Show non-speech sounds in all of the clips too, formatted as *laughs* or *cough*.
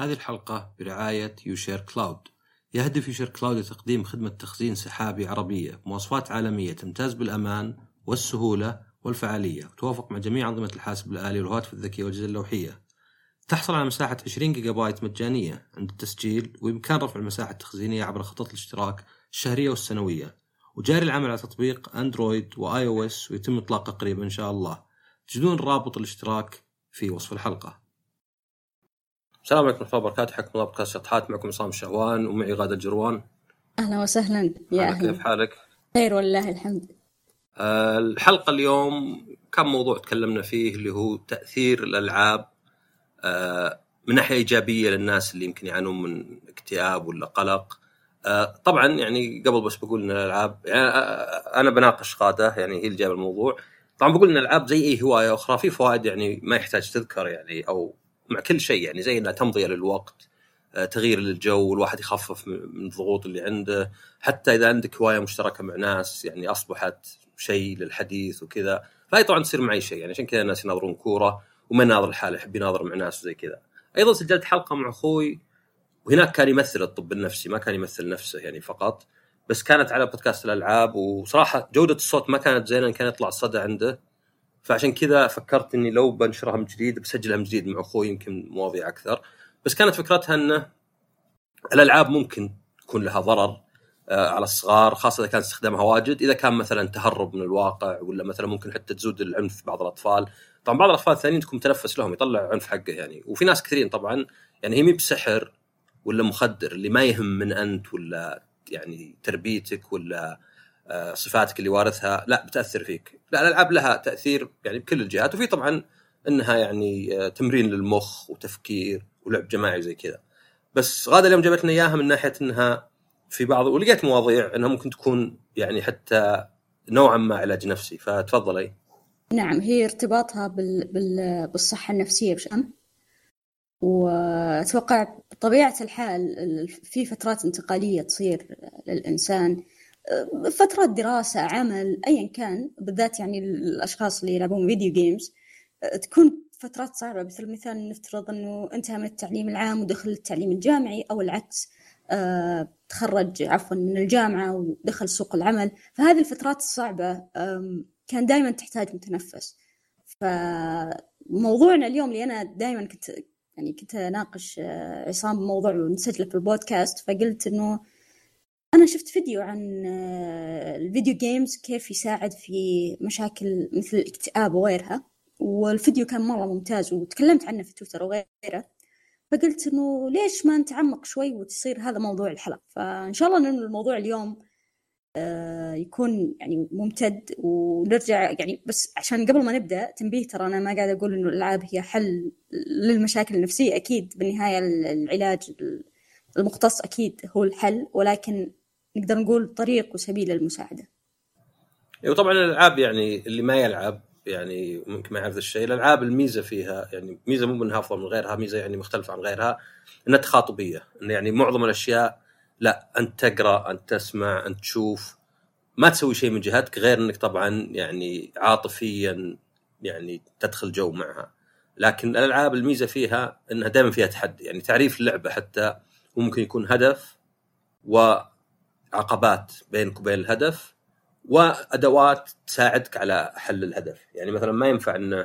هذه الحلقة برعاية يوشير كلاود. يهدف يوشير كلاود لتقديم خدمة تخزين سحابي عربية بمواصفات عالمية تمتاز بالأمان والسهولة والفعالية وتوافق مع جميع أنظمة الحاسب الآلي والهواتف الذكية والأجهزة اللوحية. تحصل على مساحة 20 جيجا بايت مجانية عند التسجيل وبإمكان رفع المساحة التخزينية عبر خطط الاشتراك الشهرية والسنوية. وجاري العمل على تطبيق أندرويد و iOS ويتم إطلاقه قريبا إن شاء الله. تجدون رابط الاشتراك في وصف الحلقة. السلام عليكم ورحمة الله وبركاته. حياكم الله بودكاست شطحات معكم عصام الشهوان ومعي غادة الجروان أهلا وسهلا. يا أهلا كيف حالك؟ خير والله الحمد. آه، الحلقة اليوم كم موضوع تكلمنا فيه اللي هو تأثير الألعاب آه، من ناحية إيجابية للناس اللي يمكن يعانون من اكتئاب ولا قلق. آه، طبعا يعني قبل بس بقول إن الألعاب يعني آه، أنا بناقش غادة يعني هي اللي جايبة الموضوع. طبعا بقول إن الألعاب زي أي هواية أخرى في فوائد يعني ما يحتاج تذكر يعني أو مع كل شيء يعني زي إنها تمضيه للوقت آه، تغيير للجو الواحد يخفف من الضغوط اللي عنده. حتى إذا عندك هواية مشتركة مع ناس يعني أصبحت شيء للحديث وكذا فهي طبعا تصير معي شيء. يعني عشان كذا الناس يناظرون كورة وما يناظر الحالة يحب يناظر مع ناس وزي كذا. أيضا سجلت حلقة مع أخوي وهناك كان يمثل الطب النفسي ما كان يمثل نفسه يعني فقط بس كانت على بودكاست الألعاب وصراحة جودة الصوت ما كانت زينة كان يطلع الصدى عنده. فعشان كذا فكرت إني لو بنشرها من جديد بسجلها من جديد مع أخوي يمكن مواضيع أكثر. بس كانت فكرتها إنه الألعاب ممكن يكون لها ضرر آه، على الصغار خاصة إذا كان استخدامها واجد. إذا كان مثلا تهرب من الواقع ولا مثلا ممكن حتى تزود العنف بعض الأطفال. طبعا بعض الأطفال الثانيين تكون متنفس لهم يطلع عنف حقه يعني. وفي ناس كثيرين طبعا يعني هي مي بسحر ولا مخدر اللي ما يهم من أنت ولا يعني تربيتك ولا صفاتك اللي وارثها لا بتأثر فيك. لا الألعاب لها تأثير يعني بكل الجهات وفي طبعا إنها يعني آه، تمرين للمخ وتفكير ولعب جماعي زي كذا. بس غادة اليوم جابتنا إياها من ناحية إنها في بعض ولقيت مواضيع إنها ممكن تكون يعني حتى نوعا ما علاج نفسي. فتفضلي نعم هي ارتباطها بال... بال... بالصحة النفسية بشأن. وأتوقع بطبيعة الحال في فترات انتقالية تصير للإنسان فترات دراسة عمل أيا كان بالذات يعني الأشخاص اللي يلعبون فيديو جيمز تكون فترات صعبة. مثل مثال نفترض أنه انتهى من التعليم العام ودخل التعليم الجامعي أو العكس تخرج عفوا من الجامعة ودخل سوق العمل. فهذه الفترات الصعبة كان دائما تحتاج متنفس. فموضوعنا اليوم اللي أنا دائما كنت يعني كنت أناقش آه، عصام بموضوع ونسجله في البودكاست فقلت إنه أنا شفت فيديو عن آه، الفيديو جيمز كيف يساعد في مشاكل مثل الاكتئاب وغيرها والفيديو كان مرة ممتاز وتكلمت عنه في تويتر وغيره فقلت إنه ليش ما نتعمق شوي وتصير هذا موضوع الحلقة؟ فإن شاء الله إنه الموضوع اليوم آه، يكون يعني ممتد ونرجع يعني بس عشان قبل ما نبدأ تنبيه ترى أنا ما قاعد أقول إنه الألعاب هي حل للمشاكل النفسية أكيد بالنهاية العلاج المختص أكيد هو الحل ولكن نقدر نقول طريق وسبيل للمساعدة. وطبعا الألعاب يعني اللي ما يلعب يعني ممكن ما يعرف الشيء. الألعاب الميزة فيها يعني ميزة مو انها أفضل من غيرها ميزة يعني مختلفة عن غيرها إنها تخاطبية. انه يعني معظم الأشياء لا انت تقرأ انت تسمع انت تشوف. ما تسوي شيء من جهتك غير إنك طبعا يعني عاطفيا يعني تدخل جو معها. لكن الألعاب الميزة فيها إنها دائما فيها تحدي. يعني تعريف اللعبة حتى ممكن يكون هدف وعقبات بينك وبين الهدف وأدوات تساعدك على حل الهدف. يعني مثلا ما ينفع انه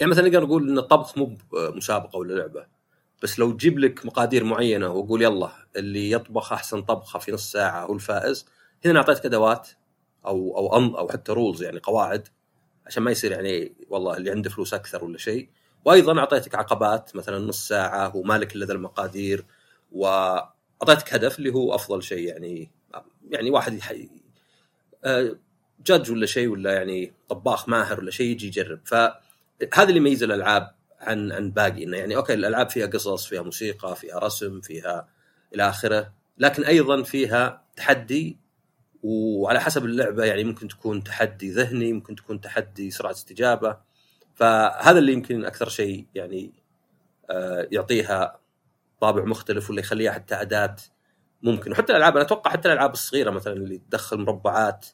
يعني مثلا نقدر نقول إن الطبخ مو مسابقه ولا لعبة بس لو تجيب لك مقادير معينة وأقول يلا اللي يطبخ أحسن طبخة في نص ساعة هو الفائز هنا اعطيتك أدوات أو أو أم أو حتى rules يعني قواعد عشان ما يصير يعني والله اللي عنده فلوس أكثر ولا شيء. وأيضا أعطيتك عقبات مثلا نص ساعة ومالك إلا ذا المقادير واعطيتك هدف اللي هو أفضل شيء يعني يعني واحد يحي آه، judge ولا شيء ولا يعني طباخ ماهر ولا شيء يجي يجرب. فهذا اللي يميز الألعاب عن عن باقي إنه يعني أوكي الألعاب فيها قصص فيها موسيقى فيها رسم فيها إلى آخره لكن أيضا فيها تحدي وعلى حسب اللعبة يعني ممكن تكون تحدي ذهني ممكن تكون تحدي سرعة استجابة. فهذا اللي يمكن أكثر شيء يعني آه، يعطيها طابع مختلف ولا يخليها حتى أداة ممكن. وحتى الألعاب أنا أتوقع حتى الألعاب الصغيرة مثلا اللي تدخل مربعات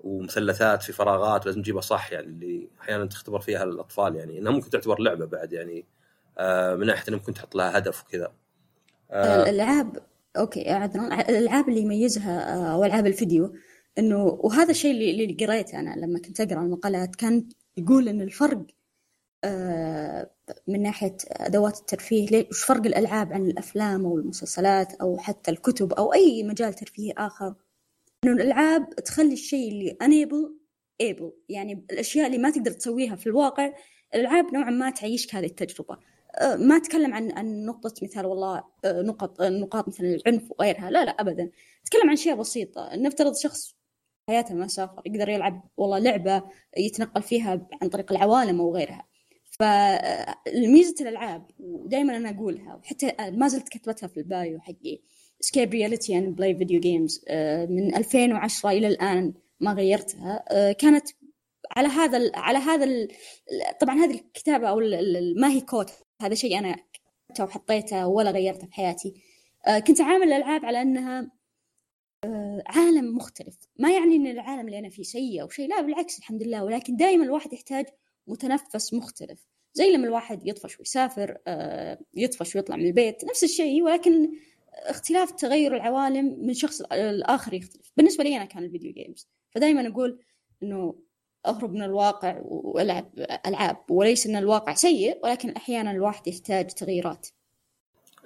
ومثلثات في فراغات لازم تجيبها صح يعني اللي أحيانا تختبر فيها الأطفال يعني إنها ممكن تعتبر لعبة بعد يعني آه، من ناحية ممكن تحط لها هدف وكذا. آه الألعاب okay عذرا الألعاب اللي يميزها آه، أو ألعاب الفيديو إنه وهذا الشيء اللي, قريته أنا لما كنت أقرأ المقالات كان يقول إن الفرق من ناحية أدوات الترفيه وش فرق الألعاب عن الأفلام أو المسلسلات أو حتى الكتب أو أي مجال ترفيهي آخر؟ إنه الألعاب تخلي الشيء اللي unable able يعني الأشياء اللي ما تقدر تسويها في الواقع الألعاب نوعا ما تعيشك هذه التجربة. أه، ما أتكلم عن عن نقطة مثال والله أه، نقط نقاط مثل العنف وغيرها لا لا ابدا. أتكلم عن اشياء بسيطة نفترض شخص حياته ما سافر يقدر يلعب والله لعبة يتنقل فيها عن طريق العوالم أو غيرها. فميزه الألعاب ودائما أنا أقولها وحتى ما زلت كتبتها في ال bio حقي escape reality and play video games من 2010 إلى الآن ما غيرتها. أه، كانت على هذا على هذا طبعا هذه الكتابة أو ما هي كوت هذا شيء أنا كتبته وحطيته ولا غيرته في حياتي. أه، كنت عامل الألعاب على أنها أه، عالم مختلف. ما يعني إن العالم اللي أنا فيه سيء أو شيء لا بالعكس الحمد لله. ولكن دائما الواحد يحتاج متنفس مختلف. زي لما الواحد يطفش ويسافر يطفش ويطلع من البيت نفس الشيء ولكن اختلاف تغير العوالم من شخص الآخر يختلف. بالنسبة لي أنا كان الفيديو جيمز فدائما أقول أنه أهرب من الواقع وألعب ألعاب. وليس أن الواقع سيء ولكن أحيانا الواحد يحتاج تغييرات.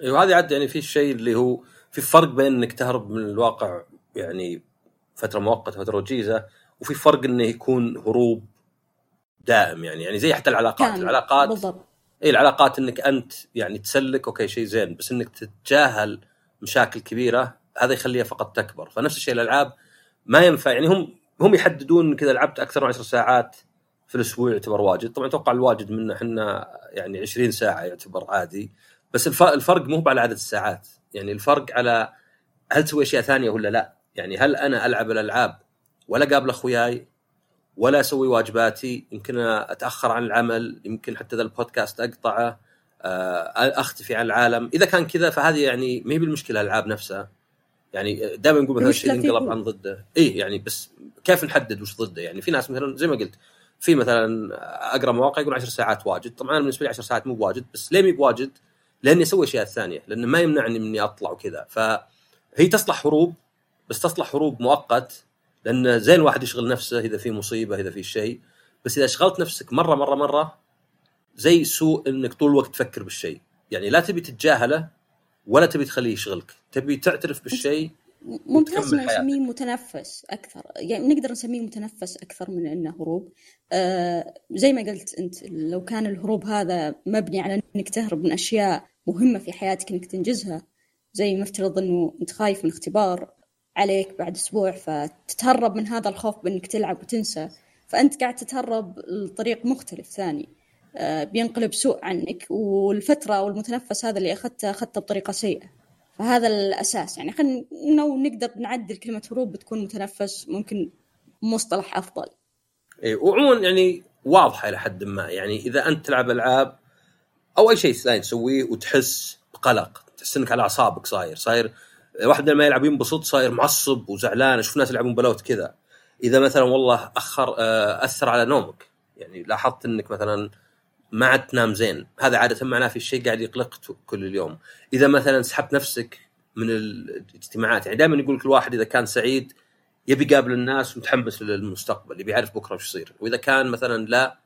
أيوه عاد يعني في الشيء اللي هو في فرق بين إنك تهرب من الواقع يعني فترة مؤقتة فترة وجيزة وفي فرق إنه يكون هروب دائم يعني يعني زي حتى العلاقات. العلاقات بالضبط. اي العلاقات إنك أنت يعني تسلك أوكي شيء زين بس إنك تتجاهل مشاكل كبيرة هذا يخليها فقط تكبر. فنفس الشيء الألعاب ما ينفع يعني هم هم يحددون كذا لعبت أكثر من 10 ساعات في الأسبوع يعتبر واجد. طبعا أتوقع الواجد منا إحنا يعني 20 ساعة يعتبر عادي بس الفرق مو على عدد الساعات. يعني الفرق على هل تسوي أشياء ثانية ولا لا. يعني هل أنا ألعب الألعاب ولا قابل أخوياي ولا أسوي واجباتي. يمكن أتأخر عن العمل يمكن حتى ذا البودكاست أقطعه آه، أختفي عن العالم. إذا كان كذا فهذه يعني ما هي بالمشكلة الألعاب نفسها. يعني دائما نقول مثلا الشيء ينقلب عن ضده. اي يعني بس كيف نحدد وش ضده؟ يعني في ناس مثلا زي ما قلت في مثلا أقرأ مواقع يقول 10 ساعات واجد. طبعا أنا بالنسبة لي 10 ساعات مو بواجد بس ليه مو بواجد؟ لأني أسوي أشياء ثانية لأنه ما يمنعني من اني أطلع وكذا. فهي تصلح هروب بس تصلح هروب مؤقت. لأن زين الواحد يشغل نفسه إذا في مصيبة إذا في شيء. بس إذا شغلت نفسك مرة مرة مرة زي سوء إنك طول الوقت تفكر بالشيء. يعني لا تبي تتجاهله ولا تبي تخليه يشغلك. تبي تعترف بالشيء ممتاز نسميه متنفس أكثر. يعني نقدر نسميه متنفس أكثر من إنه هروب. آه زي ما قلت أنت لو كان الهروب هذا مبني على إنك تهرب من أشياء مهمة في حياتك إنك تنجزها زي ما افترض إنه أنت خايف من اختبار عليك بعد أسبوع فتتهرب من هذا الخوف بإنك تلعب وتنسى. فأنت قاعد تتهرب لطريق مختلف ثاني آه، بينقلب سوء عنك والفترة أو المتنفس هذا اللي أخذته أخذته بطريقة سيئة. فهذا الأساس. يعني خلينا لو نقدر نعدل كلمة هروب بتكون متنفس ممكن مصطلح أفضل. اي وعموما يعني واضحة إلى حد ما. يعني إذا أنت تلعب ألعاب أو أي شيء ثاني تسويه وتحس بقلق تحس إنك على أعصابك صاير صاير واحد لما يلعب ينبسط صاير معصب وزعلان أشوف ناس يلعبون بلوت كذا. إذا مثلا والله أخر آه، أثر على نومك. يعني لاحظت إنك مثلا ما عاد تنام زين. هذا عادة معناه في شيء قاعد يقلقك كل اليوم. إذا مثلا سحبت نفسك من الاجتماعات يعني دائما يقول كل واحد إذا كان سعيد يبي يقابل الناس ومتحمس للمستقبل يبي يعرف بكرة وش يصير. وإذا كان مثلا لا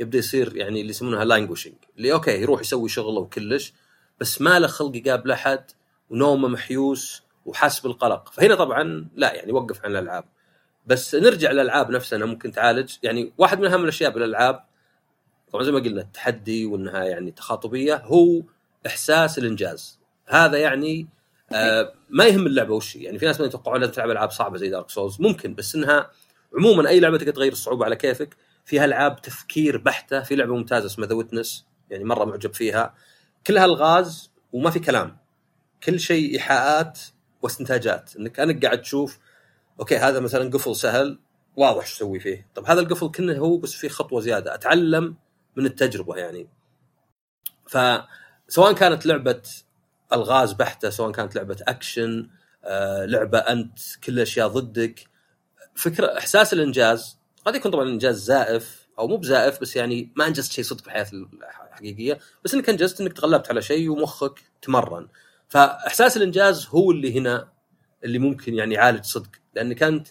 يبدأ يصير يعني اللي يسمونها languishing اللي okay يروح يسوي شغله وكلش بس ما له خلق يقابل أحد ونومه محيوس وحاس بالقلق فهنا طبعا لا يعني وقف عن الألعاب. بس نرجع للألعاب نفسها ممكن تعالج. يعني واحد من أهم الأشياء بالألعاب طبعا زي ما قلنا التحدي وانها يعني تخاطبية هو إحساس الإنجاز. هذا يعني آه ما يهم اللعبة وش يعني في ناس ما يتوقعون لازم تلعب ألعاب صعبة زي Dark Souls ممكن بس إنها عموما أي لعبة تقدر تغير الصعوبة على كيفك. فيها ألعاب تفكير بحتة في لعبة ممتازة اسمها The Witness يعني مرة معجب فيها. كلها الغاز وما في كلام. كل شيء إيحاءات واستنتاجات. إنك انك قاعد تشوف okay هذا مثلا قفل سهل واضح شو أسوي فيه؟ طب هذا القفل كله هو بس فيه خطوة زيادة. أتعلم من التجربة يعني. فسواء كانت لعبة ألغاز بحتة سواء كانت لعبة أكشن آه، لعبة أنت كل الاشياء ضدك فكرة إحساس الإنجاز. قد يكون طبعا إنجاز زائف أو مو بزائف بس يعني ما أنجزت شيء صدق في الحياة الحقيقية. بس إنك أنجزت إنك تغلبت على شيء ومخك تمرن. فإحساس الإنجاز هو اللي هنا اللي ممكن يعني يعالج صدق لانك انت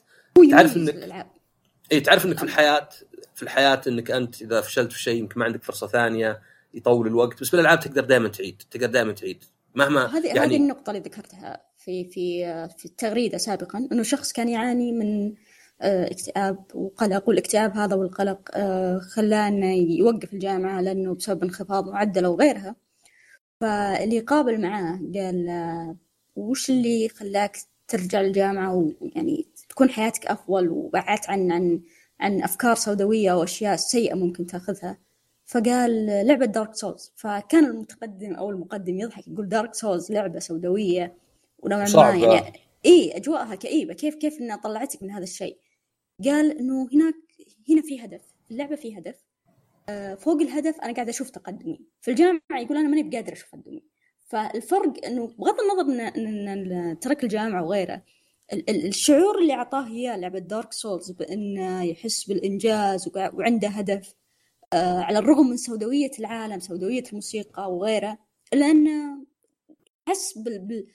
تعرف إنك اي تعرف إنك في الحياة في الحياة إنك أنت إذا فشلت في شيء يمكن ما عندك فرصة ثانية يطول الوقت بس بالألعاب تقدر دائما تعيد تقدر دائما تعيد. مهما هذه يعني هذه النقطة اللي ذكرتها في في في التغريدة سابقا إنه شخص كان يعاني من آه، اكتئاب وقلق والاكتئاب هذا والقلق خلاه انه يوقف الجامعة لأنه بسبب انخفاض معدله وغيرها فاللي قابل معاه قال آه، وش اللي خلاك ترجع الجامعة ويعني تكون حياتك أفضل وبعدت عن عن عن أفكار سوداوية وأشياء سيئة ممكن تأخذها. فقال لعبة Dark Souls فكان المتقدم أو المقدم يضحك يقول Dark Souls لعبة سوداوية ونوعا ما يعني إي أجواءها كئيبة. كيف كيف إنها طلعتك من هذا الشيء؟ قال إنه هناك هنا في هدف اللعبة في هدف. آه، فوق الهدف أنا قاعد أشوف تقدمي في الجامعة يقول أنا ماني بقادر أشوف تقدمي فالفرق إنه بغض النظر ان ترك الجامعة وغيره الشعور اللي أعطاه اياه لعبة Dark Souls بإنه يحس بالإنجاز وعنده هدف آه، على الرغم من سوداوية العالم سوداوية الموسيقى وغيره إلا إنه حس بال...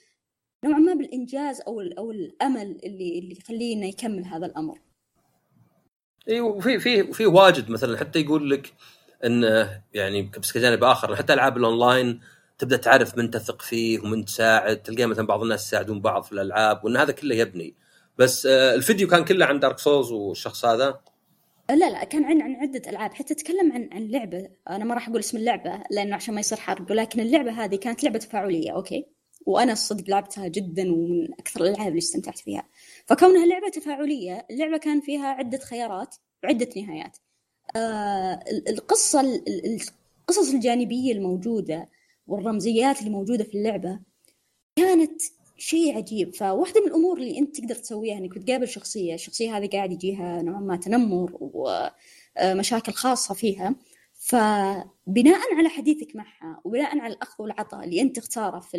نوعا ما بالإنجاز أو. أو الأمل اللي اللي يخليه إنه يكمل هذا الأمر. اي وفي في في واجد مثلا حتى يقول لك انه يعني بس كجانب آخر حتى ألعاب الأونلاين تبدأ تعرف من تثق فيه ومن تساعد تلقى مثلا بعض الناس يساعدون بعض في الألعاب وإن هذا كله يبني. بس آه، الفيديو كان كله عن Dark Souls والشخص هذا؟ لا لا كان عن عن عدة ألعاب. حتى تكلم عن عن لعبة. أنا ما راح أقول اسم اللعبة لأنه عشان ما يصير حرق ولكن اللعبة هذه كانت لعبة تفاعلية أوكي؟ وأنا الصدق لعبتها جدا ومن أكثر الألعاب اللي استمتعت فيها. فكونها لعبة تفاعلية اللعبة كان فيها عدة خيارات وعده نهايات. آه القصة القصص الجانبية الموجودة والرمزيات اللي موجودة في اللعبة كانت شيء عجيب. فواحدة من الأمور اللي أنت تقدر تسويها إنك بتقابل شخصية الشخصية هذه قاعد يجيها نوعا ما تنمر ومشاكل خاصة فيها. فبناء على حديثك معها وبناء على الأخذ والعطاء اللي أنت تختاره في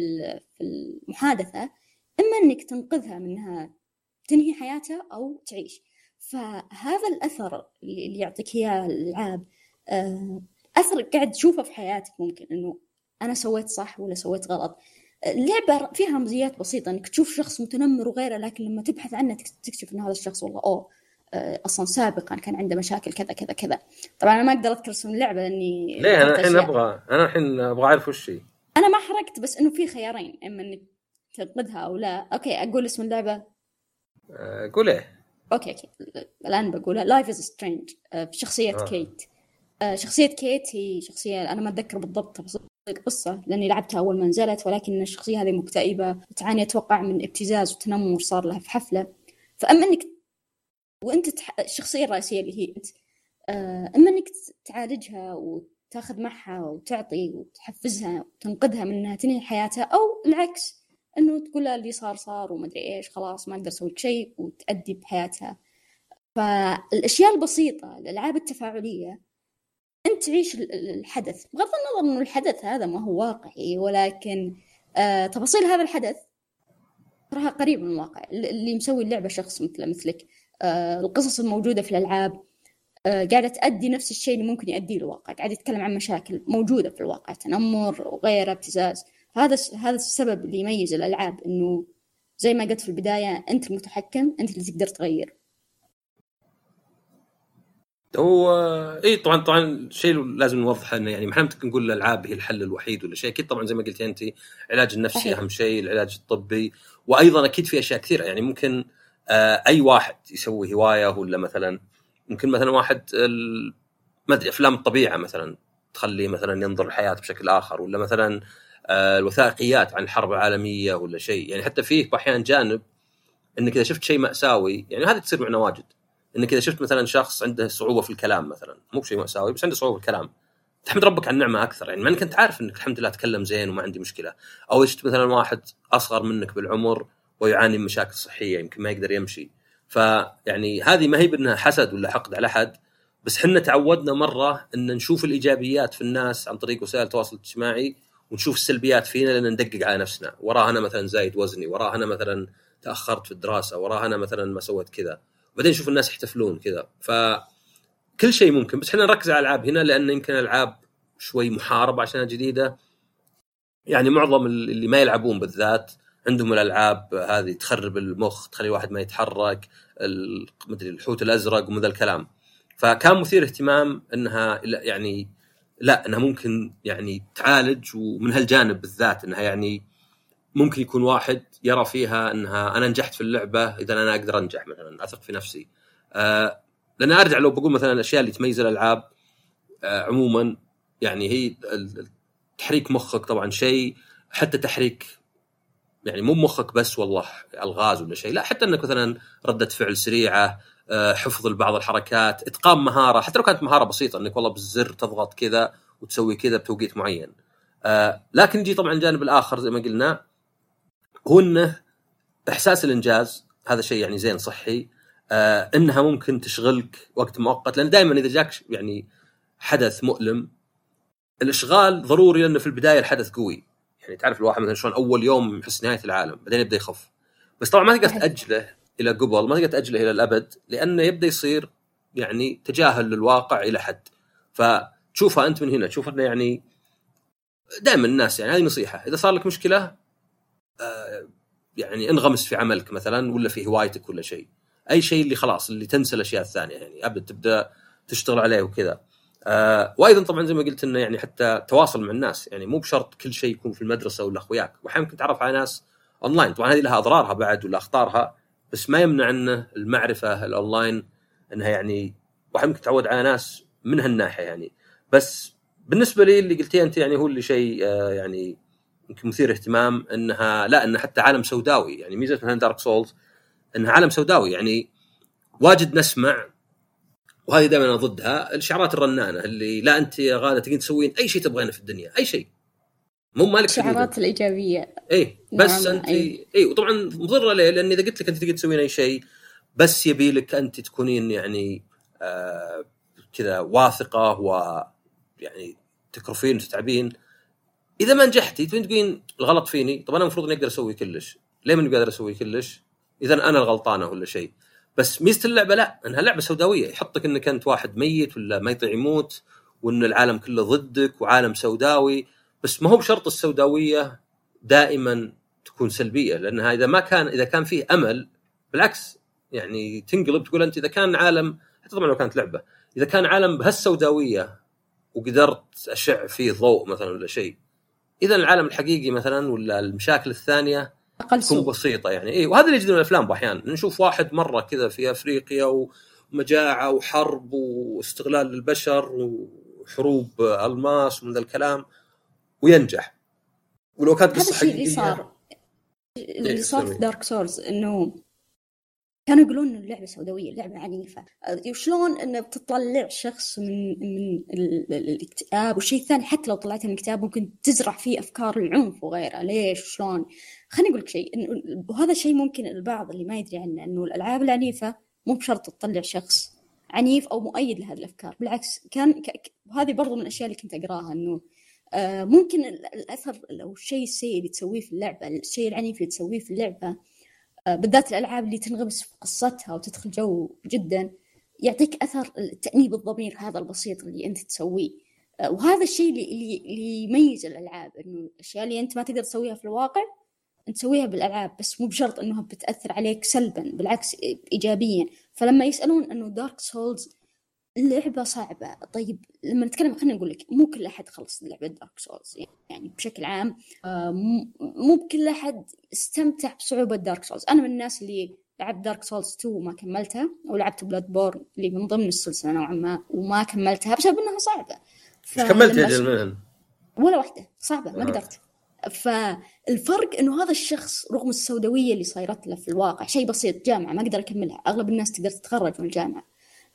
في المحادثة إما إنك تنقذها منها تنهي حياتها أو تعيش. فهذا الأثر اللي يعطيك إياه الألعاب آه، أثر قاعد تشوفه في حياتك ممكن إنه أنا سويت صح ولا سويت غلط. اللعبة فيها رمزيات بسيطة إنك تشوف شخص متنمر وغيره لكن لما تبحث عنه تكتشف إن هذا الشخص والله أوه آه، أصلا سابقا كان عنده مشاكل كذا كذا كذا. طبعا أنا ما أقدر أذكر اسم اللعبة لأني ليه؟ أنا الحين أبغى أنا الحين أبغى أعرف وش هي. أنا ما حركت بس إنه في خيارين إما إنك تنقذها أو لا. okay أقول اسم اللعبة. آه، قول إيه okay okay. الآن بقولها Life is Strange بشخصيه آه. كيت. شخصية كيت هي شخصية أنا ما أتذكر بالضبط قصة لأني لعبتها أول ما نزلت ولكن الشخصية هذه مكتئبة. تعاني أتوقع من ابتزاز وتنمر صار لها في حفلة. فأما أنك وأنت تح... الشخصية الرئيسية اللي هي أنت آه، أما أنك تعالجها وتاخذ معها وتعطي وتحفزها وتنقذها من أنها تنهي حياتها أو العكس. أنه تقول اللي صار صار ومدري إيش خلاص ما أقدر أسوي شيء وتأدي بحياتها. فالأشياء البسيطة الألعاب التفاعلية أنت تعيش الحدث. بغض النظر أنه الحدث هذا ما هو واقعي ولكن آه تفاصيل هذا الحدث تراها قريب من الواقع. اللي مسوي اللعبة شخص مثل مثلك آه القصص الموجودة في الألعاب آه قاعدة تأدي نفس الشيء اللي ممكن يؤديه الواقع. قاعد يتكلم عن مشاكل موجودة في الواقع تنمر وغيره ابتزاز. هذا هذا السبب اللي يميز الألعاب إنه زي ما قلت في البداية أنت المتحكم أنت اللي تقدر تغير. هو اي طبعا طبعا الشيء لازم نوضحه إنه يعني ما نقول الألعاب هي الحل الوحيد ولا شيء. أكيد طبعا زي ما قلتي أنت العلاج النفسي صحيح. أهم شيء العلاج الطبي. وأيضا أكيد في أشياء كثيرة. يعني ممكن آه أي واحد يسوي هواية ولا مثلا ممكن مثلا واحد ما أدري أفلام الطبيعه مثلا تخليه مثلا ينظر الحياة بشكل آخر ولا مثلا الوثائقيات عن الحرب العالمية ولا شيء. يعني حتى فيه أحيانا جانب إنك إذا شفت شيء مأساوي يعني هذه تصير معنا واجد. إنك إذا شفت مثلا شخص عنده صعوبة في الكلام مثلا مو بشيء مأساوي بس عنده صعوبة في الكلام. تحمد ربك على النعمة أكثر يعني ما إنك أنت عارف إنك الحمد لله اتكلم زين وما عندي مشكلة. أو شفت مثلا واحد أصغر منك بالعمر ويعاني من مشاكل صحية يمكن ما يقدر يمشي. فيعني هذه ما هي بأنها حسد ولا حقد على أحد بس حنا تعودنا مرة إن نشوف الإيجابيات في الناس عن طريق وسائل التواصل الاجتماعي ونشوف السلبيات فينا لأن ندقق على نفسنا. وراه أنا مثلا زايد وزني وراه أنا مثلا تأخرت في الدراسة وراه أنا مثلا ما سويت كذا. بعدين نشوف الناس يحتفلون كذا. ف كل شيء ممكن بس إحنا نركز على الألعاب هنا لأن يمكن الألعاب شوي محاربة عشانها جديدة. يعني معظم اللي ما يلعبون بالذات عندهم الألعاب هذه تخرب المخ تخلي الواحد ما يتحرك مدري الحوت الأزرق ومن ذا الكلام. فكان مثير اهتمام إنها يعني لا انها ممكن يعني تعالج ومن هالجانب بالذات إنها يعني ممكن يكون واحد يرى فيها إنها أنا نجحت في اللعبة إذا أنا أقدر أنجح مثلا أثق في نفسي. آه لأن أرجع لو بقول مثلا الأشياء اللي تميز الألعاب آه عموما يعني هي تحريك مخك طبعا شيء حتى تحريك يعني مو مخك بس والله ألغاز ولا شيء لا حتى إنك مثلا ردة فعل سريعة حفظ لبعض الحركات إتقان مهارة حتى لو كانت مهارة بسيطة إنك والله بالزر تضغط كذا وتسوي كذا بتوقيت معين. آه، لكن يجي طبعا الجانب الآخر زي ما قلنا هو إنه إحساس الإنجاز هذا شيء يعني زين صحي آه، إنها ممكن تشغلك وقت مؤقت لأن دائما إذا جاك يعني حدث مؤلم الإشغال ضروري لأنه في البداية الحدث قوي. يعني تعرف الواحد مثلا شلون أول يوم يحس نهاية العالم بعدين يبدأ يخف. بس طبعا ما تقدر تاجله إلى قبل ما تقدر تاجله إلى الأبد لأنه يبدأ يصير يعني تجاهل للواقع إلى حد. فتشوفها أنت من هنا تشوف إنه يعني دائما الناس يعني هذه نصيحة. إذا صار لك مشكلة آه يعني انغمس في عملك مثلا ولا في هوايتك ولا شيء. أي شيء اللي خلاص اللي تنسى الأشياء الثانية يعني. ابد تبدأ تشتغل عليه وكذا. آه وأيضا طبعا زي ما قلت إنه يعني حتى تواصل مع الناس. يعني مو بشرط كل شيء يكون في المدرسة ولا أخوياك. واحيانا ممكن تعرف على ناس اونلاين طبعا هذه لها أضرارها بعد ولا أخطارها. بس ما يمنع انه المعرفة الأونلاين إنها يعني واحد ممكن تعود على ناس من هالناحية يعني. بس بالنسبة لي اللي قلتيه أنت يعني هو اللي شيء آه يعني يمكن مثير اهتمام إنها لا انه حتى عالم سوداوي يعني. ميزة مثلا Dark Souls إنها عالم سوداوي يعني. واجد نسمع وهذه دائما أنا ضدها الشعارات الرنانة اللي لا أنت يا غاده تقدرين تسوين أي شيء تبغينه في الدنيا أي شيء. مو مالك الشعارات الإيجابية. اي بس نعم. انت اي إيه وطبعا مضرة ليه؟ لأن إذا قلت لك أنت تقدر تسوين أي شيء بس يبي لك أنت تكونين يعني آه كذا واثقة و يعني تكرفين وتتعبين. إذا ما نجحتي تقولين الغلط فيني؟ طب أنا المفروض إني أقدر أسوي كلش. ليه ماني قادر أسوي كلش؟ إذا أنا الغلطانة ولا شيء. بس ميزة اللعبة لا إنها لعبة سوداوية. يحطك إنك أنت واحد ميت ولا ما يطيع يموت وإن العالم كله ضدك وعالم سوداوي. بس ما هو بشرط السوداوية دائما تكون سلبية لانها إذا ما كان إذا كان فيه أمل بالعكس يعني تنقلب تقول أنت إذا كان عالم حتى طبعا لو كانت لعبة إذا كان عالم بهالسوداوية وقدرت أشع فيه ضوء مثلا ولا شيء اذا العالم الحقيقي مثلا ولا المشاكل الثانية أقل سوء. بسيطة يعني. اي وهذا اللي يجدون الأفلام أحيانا نشوف واحد مرة كذا في أفريقيا ومجاعة وحرب واستغلال للبشر وحروب ألماس ومن ذا الكلام. وينجح. ولو كانت قصة حقيقيه اللي صار. اللي صار في دارك سولز إنه كانوا يقولون إنه اللعبة سوداوية اللعبة عنيفة. وشلون إنه بتطلع شخص من من الاكتئاب والشيء الثاني حتى لو طلعت من الاكتئاب ممكن تزرع فيه أفكار العنف وغيرها ليش؟ شلون؟ خليني أقول لك شيء وهذا شيء ممكن البعض اللي ما يدري عنه إنه الألعاب العنيفة مو بشرط تطلع شخص عنيف أو مؤيد لهذه الأفكار. بالعكس كان وهذه برضو من الأشياء اللي كنت أقراها إنه ممكن الاثر أو الشيء السيء اللي تسويه في اللعبة الشيء العنيف اللي تسويه في اللعبة آه بالذات الألعاب اللي تنغمس في قصتها وتدخل جو جدا يعطيك أثر تأنيب الضمير هذا البسيط اللي أنت تسويه. آه وهذا الشيء اللي اللي يميز الألعاب إنه الأشياء اللي أنت ما تقدر تسويها في الواقع نسويها بالألعاب بس مو بشرط إنها بتأثر عليك سلبا بالعكس ايجابيا. فلما يسألون إنه Dark Souls لعبة صعبة. طيب لما نتكلم خلينا نقول لك مو كل أحد خلص لعبة Dark Souls يعني بشكل عام آه، مو بكل أحد استمتع بصعوبة Dark Souls أنا من الناس اللي لعبت Dark Souls 2 وما كملتها ولعبت Bloodborne اللي من ضمن السلسلة نوعا ما وما كملتها بسبب إنها صعبة. كملت يا ولا واحدة صعبة ما آه. قدرت. فالفرق إنه هذا الشخص رغم السوداوية اللي صايرت له في الواقع شيء بسيط جامعة ما قدر أكملها أغلب الناس تقدر تتخرج من الجامعة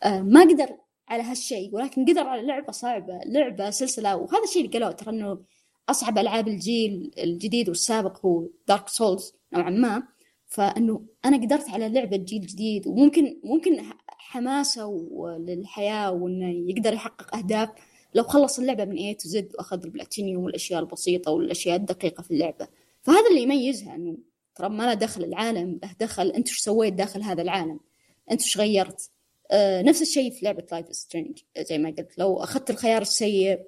آه، ما قدر على هالشيء ولكن قدر على لعبة صعبة لعبة سلسلة وهذا الشيء اللي قالوه ترى إنه أصعب ألعاب الجيل الجديد والسابق هو Dark Souls نوعا ما. فإنه أنا قدرت على لعبة جيل جديد وممكن ممكن حماسة للحياة وإنه يقدر يحقق أهداف. لو خلص اللعبة من A to Z وأخذ البلاتينيوم والأشياء البسيطة والأشياء الدقيقة في اللعبة. فهذا اللي يميزها أنه ترى ما له دخل العالم له دخل. أنت شو سويت داخل هذا العالم؟ أنت شو غيرت؟ نفس الشيء في لعبة Life is Strange زي ما قلت لو أخذت الخيار السيء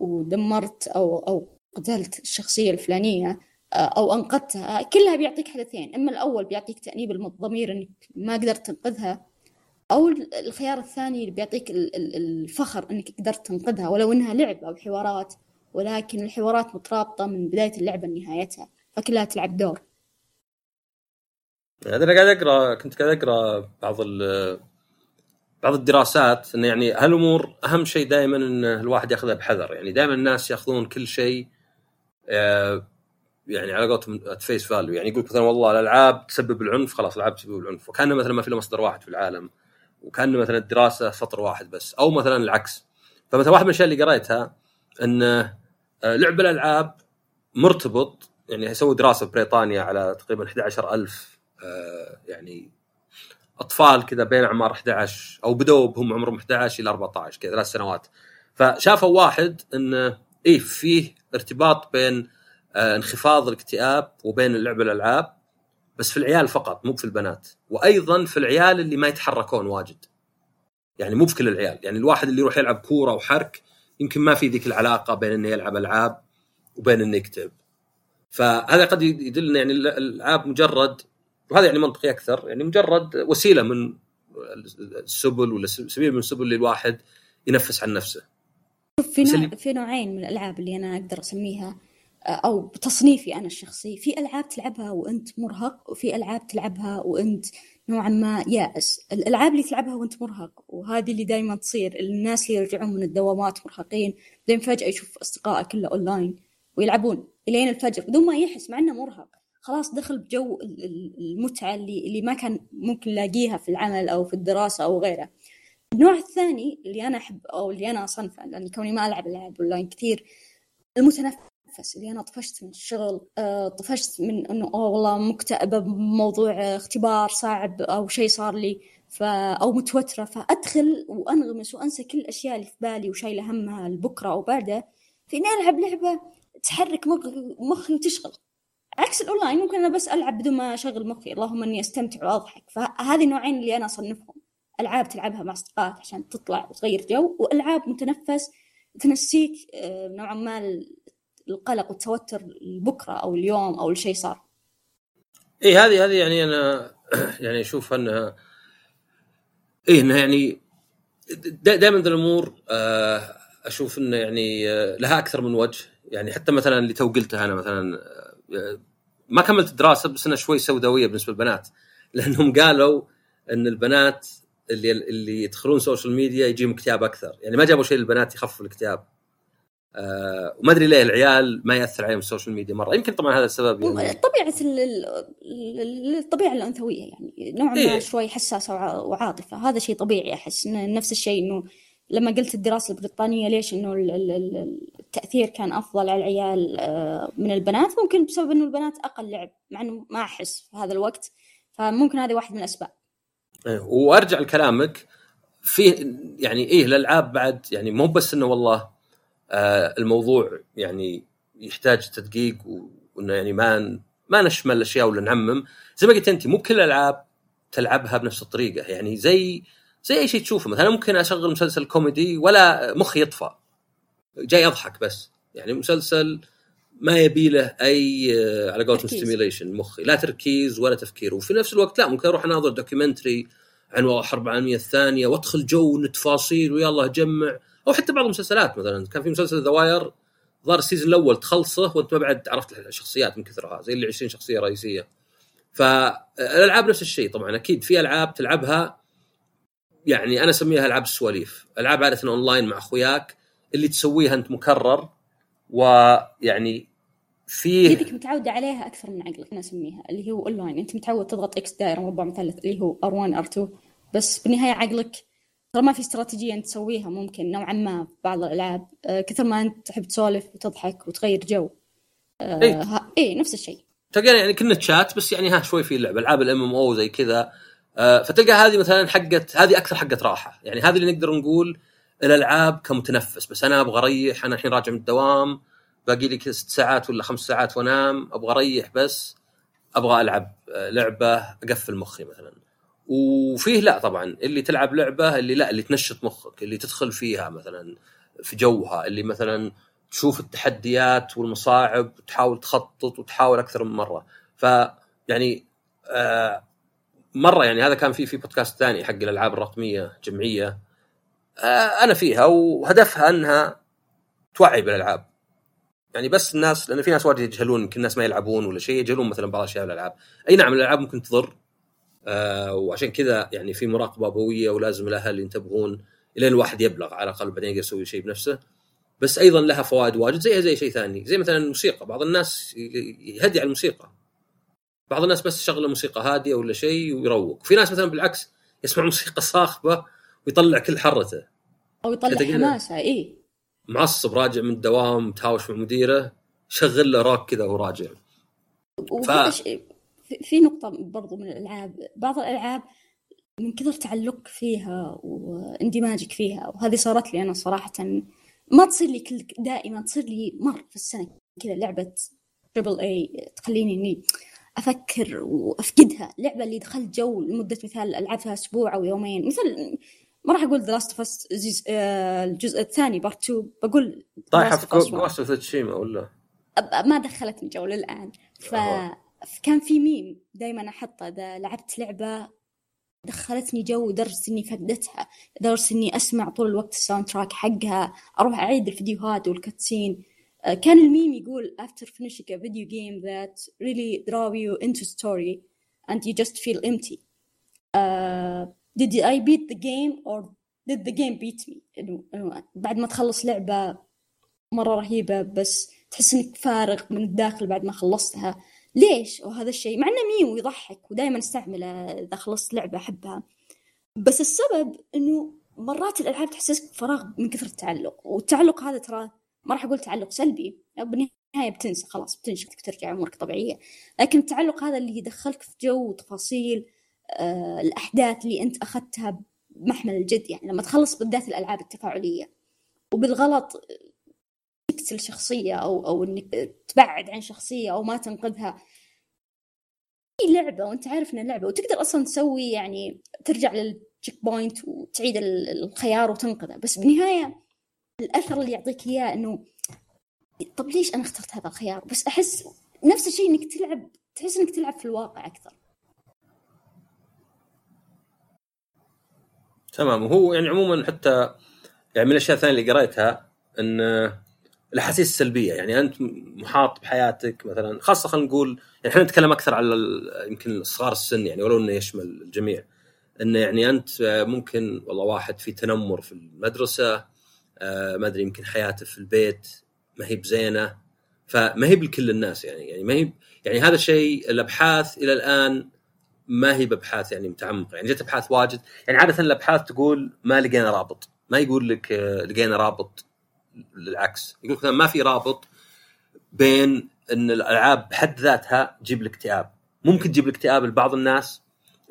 ودمرت أو أو قتلت الشخصية الفلانية آه، أو أنقذتها كلها بيعطيك حدثين. إما الأول بيعطيك تأنيب الضمير إنك ما قدرت تنقذها أو الخيار الثاني اللي بيعطيك الفخر إنك قدرت تنقذها ولو إنها لعب أو حوارات ولكن الحوارات مترابطة من بداية اللعبة لنهايتها فكلها تلعب دور. أنا قاعد أقرأ كنت قاعد أقرأ بعض بعض الدراسات إنه يعني هالأمور أهم شيء دائما إن الواحد ياخذها بحذر. يعني دائما الناس ياخذون كل شيء آه، يعني على قولتهم face value يعني يقول مثلا والله الألعاب تسبب العنف خلاص الألعاب تسبب العنف. وكأن مثلا ما في مصدر واحد في العالم. وكأن مثلا الدراسة سطر واحد بس. أو مثلا العكس. فمثلا واحد من الأشياء اللي قريتها إن آه، لعب الألعاب مرتبط يعني يسوي دراسة في بريطانيا على تقريبا 11000 آه، يعني أطفال كذا بين اعمار 11 أو بدوا بهم عمرهم 11 إلى 14 كذا ثلاث سنوات. فشافوا واحد انه إيه فيه ارتباط بين آه انخفاض الاكتئاب وبين اللعب الألعاب بس في العيال فقط مو في البنات. وأيضا في العيال اللي ما يتحركون واجد. يعني مو في كل العيال. يعني الواحد اللي يروح يلعب كورة وحرك يمكن ما في ذيك العلاقة بين إنه يلعب ألعاب وبين إنه يكتب. فهذا قد يدلنا يعني الألعاب مجرد وهذا يعني منطقي أكثر يعني مجرد وسيلة من السبل ولا سبيل من السبل للواحد ينفس عن نفسه. في نوع في نوعين من الألعاب اللي أنا أقدر أسميها أو بتصنيفي أنا الشخصي. في ألعاب تلعبها وأنت مرهق وفي ألعاب تلعبها وأنت نوعا ما يائس. الألعاب اللي تلعبها وأنت مرهق وهذه اللي دائما تصير الناس اللي يرجعون من الدوامات مرهقين بعدين فجأة يشوف اصدقائه كله أونلاين ويلعبون. إلين الفجر بدون ما يحس مع إنه مرهق. خلاص دخل بجو المتعة اللي اللي ما كان ممكن لاقيها في العمل أو في الدراسة أو غيره. النوع الثاني اللي أنا أحب أو اللي أنا أصنفه لأني كوني ما ألعب ألعاب أونلاين كثير المتنفس اللي أنا طفشت من الشغل آه، طفشت من إنه أوه والله مكتئبة بموضوع اختبار صعب أو شيء صار لي ف... أو متوترة فأدخل وأنغمس وأنسى كل الأشياء اللي في بالي وشايلة همها لبكرة أو بعده في إني ألعب لعبة تحرك مخي وتشغل. عكس الأونلاين ممكن أنا بس ألعب بدون ما أشغل مخي اللهم إني أستمتع وأضحك. فهذه النوعين اللي أنا أصنفهم. ألعاب تلعبها مع أصدقائك عشان تطلع وتغير جو وألعاب متنفس تنسيك آه، نوعا ما القلق والتوتر لبكرة أو اليوم أو الشيء صار. اي هذه هذه يعني أنا *clears throat* يعني أشوف أنها اي إنها يعني دائما الأمور آه، أشوف إنه يعني آه، لها أكثر من وجه. يعني حتى مثلا اللي تو قلتها أنا مثلا ما كملت الدراسة بس إنها شوي سوداوية بالنسبة للبنات. *laughs* لأنهم قالوا إن البنات اللي اللي يدخلون social media يجيهم اكتئاب أكثر. يعني ما جابوا شيء للبنات يخفف الاكتئاب. آه وما أدري ليه العيال ما يأثر عليهم ال social media مرة. يمكن طبعا هذا السبب يعني. طبيعة الطبيعة الأنثوية يعني نوعا ما إيه؟ شوي حساسة وعاطفة. هذا شيء طبيعي أحس نفس الشيء إنه لما قلت الدراسة البريطانية ليش إنه التأثير كان أفضل على العيال آه، من البنات؟ ممكن بسبب إنه البنات أقل لعب مع إنه ما أحس في هذا الوقت فممكن هذه واحد من الأسباب. إيه، وأرجع لكلامك في يعني إيه الألعاب بعد؟ يعني مو بس إنه والله آه الموضوع يعني يحتاج تدقيق وإنه يعني ما ما نشمل الأشياء ولا نعمم. زي ما قلت أنت مو كل الألعاب تلعبها بنفس الطريقة. يعني زي زي أي شيء تشوفه. مثلا ممكن أشغل مسلسل كوميدي ولا مخي يطفى. جاي أضحك بس. يعني مسلسل ما يبي له أي آه، على قولتهم stimulation مخي. لا تركيز ولا تفكير. وفي نفس الوقت لا ممكن أروح أناظر documentary عن الحرب العالميه الثانية وأدخل جو التفاصيل ويلا أجمع. أو حتى بعض المسلسلات مثلا. كان في مسلسل The Wire ظهر ال season الأول تخلصه وأنت ما بعد عرفت الشخصيات من كثرها زي اللي 20 شخصية رئيسية. فالألعاب نفس الشيء طبعا أكيد في ألعاب تلعبها يعني أنا أسميها ألعاب السواليف. ألعاب عادة أونلاين مع أخوياك اللي تسويها أنت مكرر ويعني فيه يدك متعودة عليها أكثر من عقلك أنا أسميها اللي هو أونلاين. أنت متعود تضغط X دائرة مربع مثلث اللي هو R1 R2 بس بالنهاية عقلك ترى ما في استراتيجية أنت تسويها ممكن نوعا ما في بعض الألعاب. أه كثر ما أنت تحب تسولف وتضحك وتغير جو. أه إيه. إيه نفس الشيء. تلقى يعني كنا تشات بس يعني ها شوي في اللعبة ألعاب ال MMO زي كذا. آه، فتلقى هذه مثلا حقت هذه أكثر حقت راحة. يعني هذه اللي نقدر نقول الألعاب كمتنفس. بس أنا أبغى أريح أنا الحين راجع من الدوام باقي لي ست ساعات ولا خمس ساعات وأنام أبغى أريح بس أبغى ألعب آه، لعبة أقفل مخي مثلا. وفيه لا طبعا. اللي تلعب لعبة اللي لا اللي تنشط مخك اللي تدخل فيها مثلا في جوها اللي مثلا تشوف التحديات والمصاعب وتحاول تخطط وتحاول أكثر من مرة. ف يعني آه مرة يعني هذا كان في في بودكاست ثاني حق الألعاب الرقمية جمعية. آه أنا فيها وهدفها أنها توعي بالألعاب. يعني بس الناس لأن في ناس واجد يجهلون يمكن الناس ما يلعبون ولا شيء يجهلون مثلا بعض الاشياء بالالعاب أي نعم الألعاب ممكن تضر. آه وعشان كذا يعني في مراقبة أبوية ولازم الأهل ينتبهون الين الواحد يبلغ على الأقل بعدين يقدر يسوي شيء بنفسه. بس أيضا لها فوائد واجد زيها زي شيء ثاني. زي مثلا الموسيقى بعض الناس يهدي على الموسيقى. بعض الناس بس يشغل موسيقى هادية ولا شيء ويروق. في ناس مثلا بالعكس يسمع *laughs* موسيقى صاخبة ويطلع كل حرته. أو يطلع. حماسة إي. معصب راجع من الدوام تهاوش مع مديره شغل له روك كذا وراجع وهذا شيء في- نقطة برضو من الألعاب. بعض الألعاب من كثر تعلقك فيها واندماجك فيها وهذه صارت لي أنا صراحة. ما تصير لي كل دائما تصير لي مر في السنة كذا لعبة triple A تخليني إني أفكر وأفقدها. لعبة اللي دخلت جو لمدة مثال ألعبها أسبوع أو يومين. مثل ما راح أقول Last of Us الجزء الثاني Part 2 بقول طايحة في of Us 1. Ghost of Tsushima ولا؟ ما دخلتني جو للآن. ف... فكان في ميم دائما أحطه إذا لعبت لعبة دخلتني جو لدرجة إني فقدتها. لدرجة إني أسمع طول الوقت ال soundtrack حقها. أروح أعيد الفيديوهات وال cutscene. آه، كان الميم يقول after finishing a video game that really draw you into story and you just feel empty. uh, did I beat the game or did the game beat me إنه بعد ما تخلص لعبة مرة رهيبة بس تحس إنك فارغ من الداخل بعد ما خلصتها. ليش؟ وهذا الشيء. مع إنه ميم ويضحك ودائما أستعمله إذا خلصت لعبة أحبها. بس السبب إنه مرات الألعاب تحسسك بفراغ من كثر التعلق. والتعلق هذا ترى ما راح أقول تعلق سلبي بالنهاية بتنسى خلاص بتنشف ترجع أمورك طبيعية. لكن التعلق هذا اللي يدخلك في جو وتفاصيل آه الأحداث اللي أنت أخذتها بمحمل الجد يعني لما تخلص بالذات الألعاب التفاعلية. وبالغلط تقتل شخصية أو أو إنك تبعد عن شخصية أو ما تنقذها. هي لعبة وأنت عارف إنها لعبة وتقدر أصلا تسوي يعني ترجع لل checkpoint وتعيد ال- الخيار وتنقذه. بس بالنهاية الأثر اللي يعطيك إياه إنه طب ليش أنا اخترت هذا الخيار؟ بس أحس نفس الشيء إنك تلعب تحس إنك تلعب في الواقع أكثر. تمام. وهو يعني عموما حتى يعني من الأشياء الثانية اللي قريتها إن الأحاسيس السلبية. يعني أنت محاط بحياتك مثلا خاصة خلينا نقول يعني إحنا نتكلم أكثر على يمكن صغار السن يعني ولو إنه يشمل الجميع. انه يعني أنت ممكن والله واحد في تنمر في المدرسة ما أدري يمكن حياته في البيت ما هي بزينة. فما هي بكل الناس يعني يعني ما هي يعني هذا الشيء الأبحاث إلى الآن ما هي بأبحاث يعني متعمقة. يعني جت أبحاث واجد. يعني عادة الأبحاث تقول ما لقينا رابط. ما يقول لك آه، لقينا رابط للعكس. يقول لك ما في رابط بين إن الألعاب بحد ذاتها تجيب الاكتئاب ممكن تجيب الاكتئاب لبعض الناس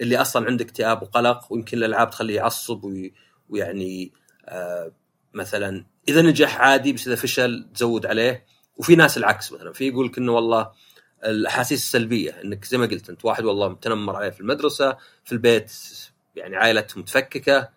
اللي أصلا عنده اكتئاب وقلق ويمكن الألعاب تخليه يعصب وي- ويعني آه مثلا إذا نجح عادي بس إذا فشل تزود عليه. وفي ناس العكس مثلا في يقول لك إنه والله الأحاسيس السلبية إنك زي ما قلت أنت واحد والله متنمر عليه في المدرسة في البيت يعني عائلته متفككه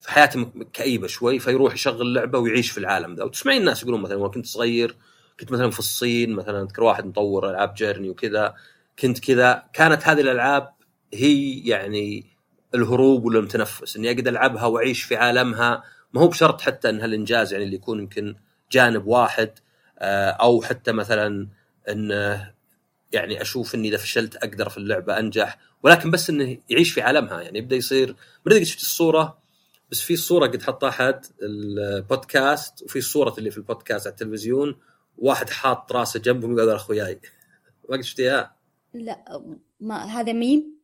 في حياته كئيبه شوي فيروح يشغل لعبة ويعيش في العالم ذا. وتسمعين الناس يقولون مثلا كنت صغير كنت مثلا في الصين مثلا أذكر واحد مطور ألعاب جيرني وكذا كنت كذا. كانت هذه الألعاب هي يعني الهروب ولا المتنفس إني أقدر ألعبها وأعيش في عالمها. ما هو بشرط حتى إنها الإنجاز يعني اللي يكون يمكن جانب واحد آه، أو حتى مثلا انه يعني أشوف إني إذا فشلت أقدر في اللعبة أنجح. ولكن بس إنه يعيش في عالمها يعني يبدأ يصير. ما أدري شفت الصورة بس في صورة قد حطها أحد البودكاست وفي صورة اللي في البودكاست على التلفزيون واحد حاط راسه جنبهم يقول أخوياي. *laughs* ما قد شفتيها؟ لا ما هذا ميم؟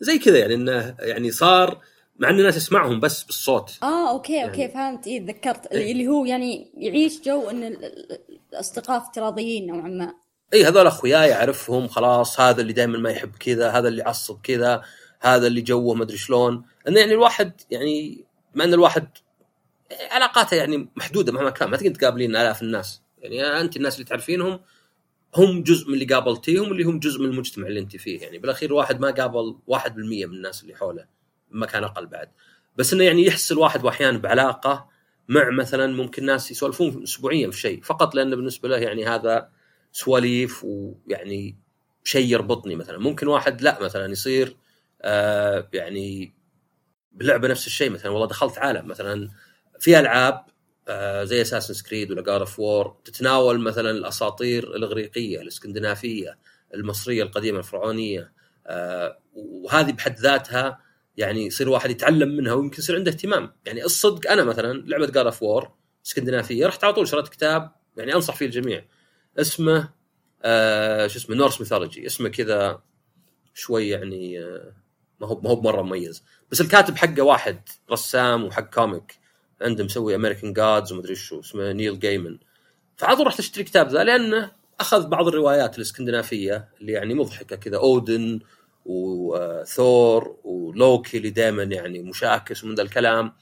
زي كذا يعني إنه يعني صار مع إن الناس يسمعهم بس بالصوت. آه okay okay يعني- فهمت. إيه تذكرت إيه. اللي هو يعني يعيش جو إن ال- ال- الأصدقاء افتراضيين نوعا ما. اي هذول أخوياي أعرفهم خلاص هذا اللي دائما ما يحب كذا هذا اللي يعصب كذا هذا اللي جوه ما أدري شلون. انه يعني الواحد يعني مع إن الواحد علاقاته يعني محدودة مهما كان ما تقدر تقابلين آلاف الناس. يعني أنت الناس اللي تعرفينهم هم جزء من اللي قابلتيهم اللي هم جزء من المجتمع اللي انت فيه. يعني بالأخير الواحد ما قابل 1% من الناس اللي حوله مكان أقل بعد. بس إنه يعني يحس الواحد وأحيانا بعلاقة مع مثلا ممكن ناس يسولفون اسبوعيا في شيء. فقط لأنه بالنسبة له يعني هذا سواليف ويعني شيء يربطني مثلا. ممكن واحد لا مثلا يصير آه يعني بلعبة نفس الشيء مثلا. والله دخلت عالم مثلا في ألعاب زي Assassin's Creed ولا God of War تتناول مثلا الأساطير الإغريقية الإسكندنافية المصرية القديمة الفرعونية. آه وهذه بحد ذاتها يعني يصير واحد يتعلم منها ويمكن يصير عنده اهتمام. يعني الصدق أنا مثلا لعبة God of War إسكندنافية رحت على طول شريت كتاب يعني أنصح فيه الجميع. اسمه آه شو اسمه Norse Mythology اسمه كذا شوي يعني آه ما هو ما هو مره مميز. بس الكاتب حقه واحد رسام وحق comic عنده مسوي American Gods ومدري شو اسمه نيل جيمان فعاد رحت اشتري كتاب ذا لأنه أخذ بعض الروايات الإسكندنافية اللي يعني مضحكة كذا. اودن وثور ولوكي اللي دائما يعني مشاكس ومن ذا الكلام.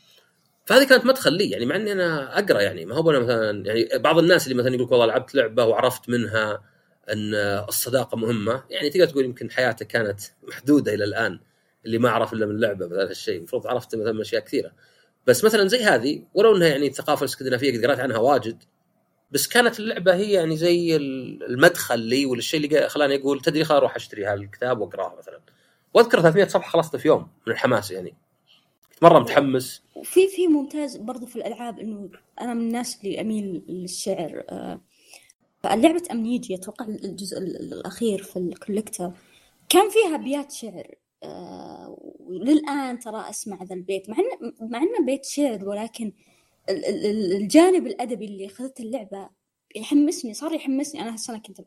فهذه كانت مدخل لي يعني مع إني أنا أقرأ يعني. ما هو أنا مثلا يعني بعض الناس اللي مثلا يقول والله لعبت لعبة وعرفت منها إن الصداقة مهمة يعني تقدر تقول يمكن حياته كانت محدودة إلى الآن اللي ما عرف إلا من لعبة بهذا الشيء المفروض عرفت مثلا أشياء كثيرة. بس مثلا زي هذه ولو إنها يعني الثقافة الإسكندنافية قد قرأت عنها واجد بس كانت اللعبة هي يعني زي المدخل لي والشيء اللي خلاني أقول تدري خل أروح أشتري هالكتاب واقراه مثلا. وأذكر 300 صفحة خلصته في يوم من الحماس يعني. كنت مرة متحمس. وفي في ممتاز برضو في الألعاب إنه أنا من الناس اللي أميل للشعر. آه، فلعبة أمنيجي أتوقع الجزء الأخير في الكوليكتر كان فيها أبيات شعر. آه، وللآن ترى أسمع ذا البيت مع انه مع إنه بيت شعر ولكن الجانب الأدبي اللي اخذته اللعبة يحمسني صار يحمسني. أنا هالسنة كنت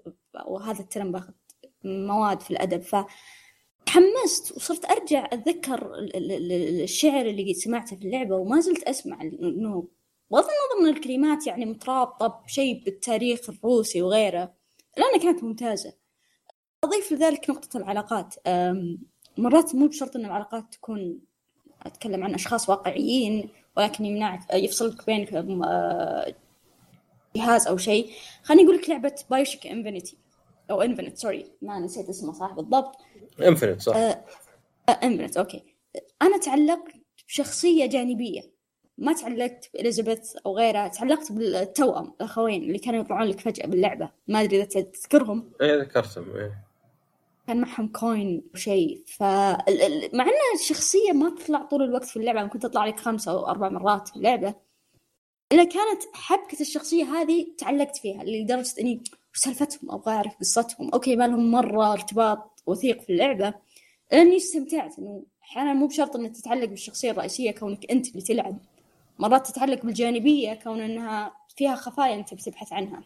وهذا الترم باخذ مواد في الأدب ف تحمست وصرت أرجع أتذكر الشعر اللي سمعته في اللعبة وما زلت أسمع إنه بغض النظر ان الكلمات يعني مترابطة بشيء بالتاريخ الروسي وغيره لأنها كانت ممتازة. أضيف لذلك نقطة العلاقات. مرات مو بشرط إن العلاقات تكون أتكلم عن أشخاص واقعيين ولكن يمنعك يفصلك بين آه، جهاز أو شيء. خليني أقول لك لعبة BioShock Infinity أو Infinite sorry ما نسيت اسمه صح بالضبط. Infinite صح. Infinite آه okay. أنا تعلقت بشخصية جانبية. ما تعلقت بإليزابيث أو غيرها تعلقت بالتوأم الأخوين اللي كانوا يطلعون لك فجأة باللعبة. ما أدري إذا تذكرهم. إيه ذكرتهم إيه. كان معهم coin وشيء ف مع إن الشخصية ما تطلع طول الوقت في اللعبة ممكن تطلع لك خمسة أو أربع مرات في اللعبة. إلا كانت حبكة الشخصية هذه تعلقت فيها لدرجة إني سالفتهم؟ أبغى أعرف قصتهم. okay ما لهم مرة ارتباط وثيق في اللعبة. لاني استمتعت إنه أحيانا مو بشرط إنك تتعلق بالشخصية الرئيسية كونك أنت اللي تلعب. مرات تتعلق بالجانبية كون إنها فيها خفايا أنت بتبحث عنها.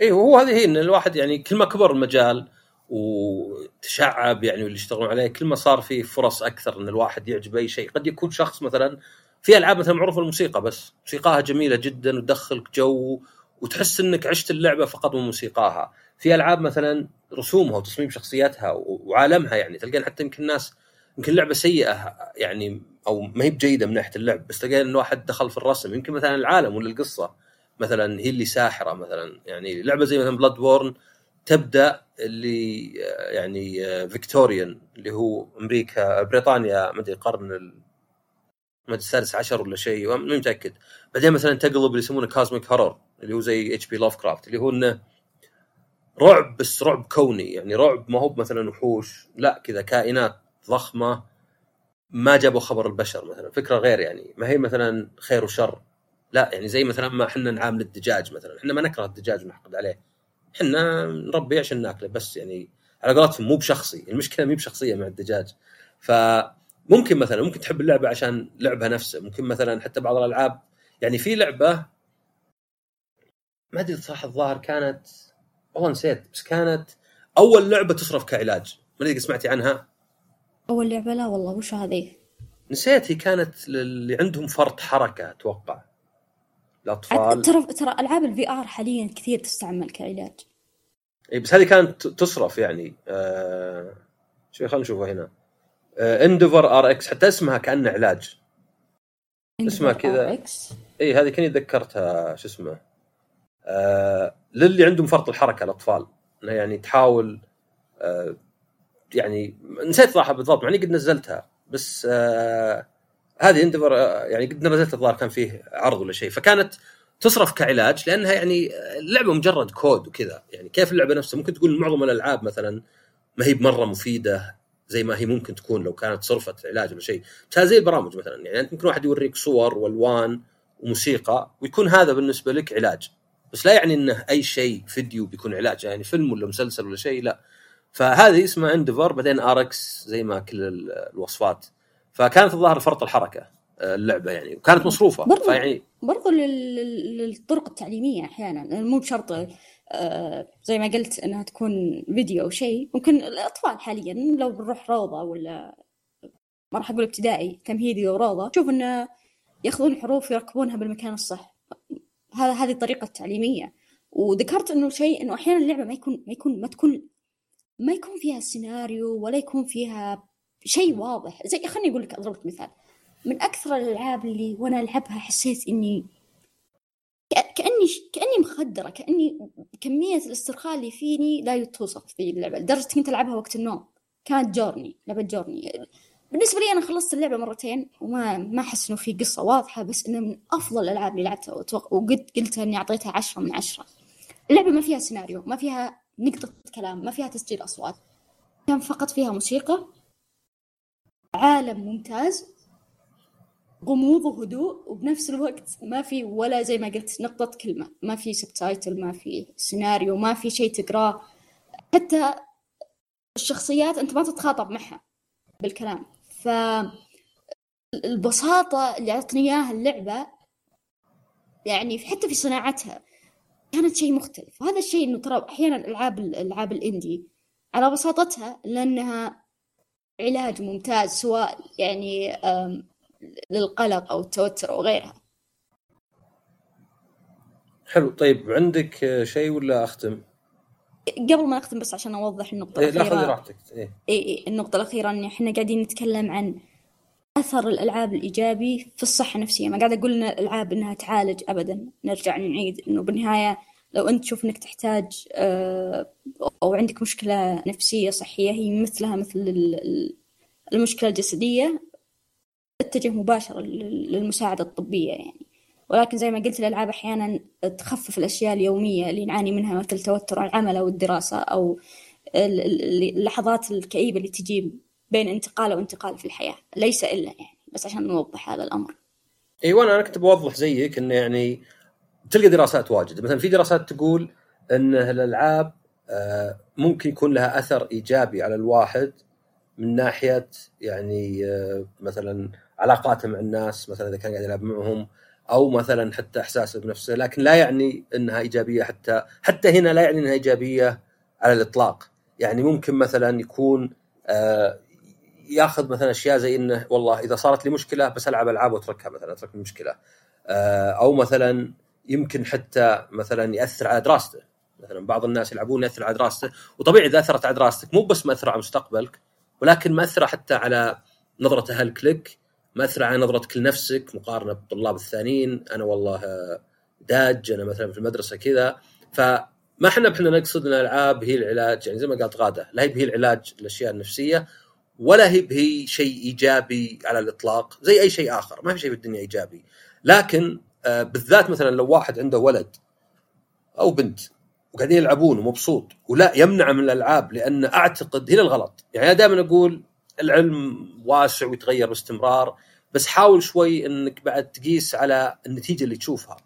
اي وهو هذه هي إن الواحد يعني كل ما كبر المجال وتشعب يعني واللي يشتغلون عليه كل ما صار فيه فرص أكثر إن الواحد يعجب اي شيء. قد يكون شخص مثلا في ألعاب مثلا معروفة الموسيقى بس موسيقاها جميلة جدا وتدخلك جو وتحس إنك عشت اللعبة فقط من موسيقاها. في ألعاب مثلا رسومها وتصميم شخصياتها وعالمها يعني تلقين حتى يمكن الناس يمكن لعبه سيئة يعني أو ما هي بجيدة من ناحية اللعب بس تلقين إن واحد دخل في الرسم يمكن مثلا العالم ولا القصة. مثلا هي اللي ساحرة مثلا. يعني لعبة زي مثلا Bloodborne تبدأ اللي يعني Victorian اللي هو أمريكا بريطانيا ما أدري القرن ما السادس عشر ولا شيء ماني متأكد. بعدين مثلا تقلب اللي يسمونه cosmic horror اللي هو زي H.P. Lovecraft اللي هو إنه رعب بس رعب كوني. يعني رعب ما هو مثلا وحوش لا كذا كائنات ضخمة ما جابوا خبر البشر مثلا. فكرة غير يعني. ما هي مثلا خير وشر. لا يعني زي مثلا ما إحنا نعامل الدجاج مثلا. إحنا ما نكره الدجاج ونحقد عليه. إحنا نربيه عشان ناكله بس يعني على قولتهم مو بشخصي. المشكلة مو بشخصية مع الدجاج. فممكن مثلا ممكن تحب اللعبة عشان لعبها نفسه ممكن مثلا حتى بعض الألعاب. يعني في لعبة ما أدري صح الظاهر كانت والله نسيت بس كانت أول لعبة تصرف كعلاج. ما أدري سمعتي عنها. أول لعبة؟ لا والله وش هذه؟ نسيت هي كانت اللي عندهم فرط حركة أتوقع. الأطفال. ترى ترى ألعاب ال VR حاليا كثير تستعمل كعلاج. إي بس هذه كانت تصرف يعني آه شوي خلينا نشوفها هنا. Endeavor Rx حتى اسمها كأنه علاج. اسمها كذا. إي هذه كني تذكرتها شو اسمه. آه للي عندهم فرط الحركة الأطفال. يعني تحاول آه يعني نسيت صراحة بالضبط مع إني قد نزلتها. بس آه هذه اندفر يعني قد نزلت الظاهر كان فيه عرض ولا شيء. فكانت تصرف كعلاج لأنها يعني اللعبه مجرد كود وكذا. يعني كيف اللعبة نفسها؟ ممكن تقول معظم الألعاب مثلا ما هي بمرة مفيدة زي ما هي ممكن تكون لو كانت صرفت علاج ولا شيء. زي البرامج مثلا يعني أنت ممكن واحد يوريك صور وألوان وموسيقى ويكون هذا بالنسبة لك علاج. بس لا يعني إنه أي شيء فيديو بيكون علاج يعني فيلم ولا مسلسل ولا شيء لا. فهذه اسمها Endeavor بعدين Rx زي ما كل الوصفات فكانت الظاهر فرط الحركة آه، اللعبة يعني وكانت مصروفة برضو فيعني برضو لل- لل- للطرق التعليمية أحيانا مو بشرط آه، زي ما قلت إنها تكون فيديو أو شيء. ممكن الأطفال حاليا لو بنروح روضة ولا ما راح أقول ابتدائي تمهيدي وروضة شوف إنه يأخذون حروف يركبونها بالمكان الصح. هذا هذه الطريقة التعليمية. وذكرت إنه شيء إنه أحيانا اللعبة ما يكون ما يكون ما تكون ما يكون فيها سيناريو ولا يكون فيها شيء واضح. زي خليني أقول لك أضرب لك مثال. من أكثر الألعاب اللي وأنا ألعبها حسيت إني كأ- كأني كأني مخدرة كأني كمية الاسترخاء اللي فيني لا توصف في اللعبة. لدرجة كنت ألعبها وقت النوم. كانت جورني لعبة جورني بالنسبة لي أنا خلصت اللعبة مرتين وما ما أحس إنه في قصة واضحة بس إنه من أفضل الألعاب اللي لعبتها وأتوقع وقلت قلت إني أعطيتها عشرة من عشرة. اللعبة ما فيها سيناريو ما فيها نقطة كلام ما فيها تسجيل أصوات. كان فقط فيها موسيقى. عالم ممتاز غموض وهدوء وبنفس الوقت ما في ولا زي ما قلت نقطة كلمة ما في subtitle ما في سيناريو ما في شيء تقراه. حتى الشخصيات أنت ما تتخاطب معها بالكلام. فالبساطة اللي أعطتني إياها اللعبة يعني حتى في صناعتها كانت شيء مختلف. وهذا الشيء إنه ترى أحيانا الألعاب الألعاب الإندي على بساطتها لأنها علاج ممتاز سواء يعني للقلق أو التوتر أو غيرها. حلو. طيب عندك شيء ولا أختم؟ قبل ما نختم بس عشان أوضح النقطة إيه لا خذي الأخيرة راحتك. إيه. اي اي النقطة الأخيرة إن إحنا قاعدين نتكلم عن أثر الألعاب الإيجابي في الصحة النفسية. ما قاعد أقول إن الألعاب إنها تعالج ابدا. نرجع نعيد إنه بالنهاية لو أنت تشوف إنك تحتاج آه، أو عندك مشكلة نفسية صحية هي مثلها مثل ال- ال- المشكلة الجسدية اتجه مباشرة لل- للمساعدة الطبية يعني. ولكن زي ما قلت الألعاب أحيانا تخفف الأشياء اليومية اللي نعاني منها مثل توتر العمل أو الدراسة أو ال- ال- اللحظات الكئيبة اللي تجي بين انتقال وانتقال في الحياة. ليس إلا يعني بس عشان نوضح هذا الأمر. أيوه أنا كنت بوضح زيك إنه يعني تلقى دراسات واجد. مثلا في دراسات تقول إن الالعاب آه، ممكن يكون لها أثر إيجابي على الواحد من ناحية يعني آه، مثلا علاقاته مع الناس مثلا إذا كان قاعد يلعب معهم أو مثلا حتى إحساسه بنفسه. لكن لا يعني إنها إيجابية حتى حتى هنا لا يعني إنها إيجابية على الإطلاق. يعني ممكن مثلا يكون آه، ياخذ مثلا أشياء زي إنه والله إذا صارت لي مشكلة بس ألعب ألعاب وأتركها مثلا أترك المشكلة. أو مثلا يمكن حتى مثلا يأثر على دراسته. مثلا بعض الناس يلعبون يأثر على دراسته. وطبيعي إذا أثرت على دراستك مو بس مأثرة على مستقبلك ولكن مأثرة حتى على نظرة اهلك لك مأثرة على نظرتك لنفسك مقارنة بالطلاب الثانيين أنا والله داج أنا مثلا في المدرسة كذا. فما إحنا بحنا نقصد إن الألعاب هي العلاج يعني زي ما قالت غادة لا هي هي العلاج للاشياء النفسية ولا هي هي شيء إيجابي على الإطلاق زي أي شيء آخر ما في شيء في الدنيا إيجابي. لكن بالذات مثلا لو واحد عنده ولد أو بنت وقاعدين يلعبون ومبسوط ولا يمنع من الألعاب لأن أعتقد هنا الغلط. يعني أنا دائما أقول العلم واسع ويتغير باستمرار بس حاول شوي إنك بعد تقيس على النتيجة اللي تشوفها.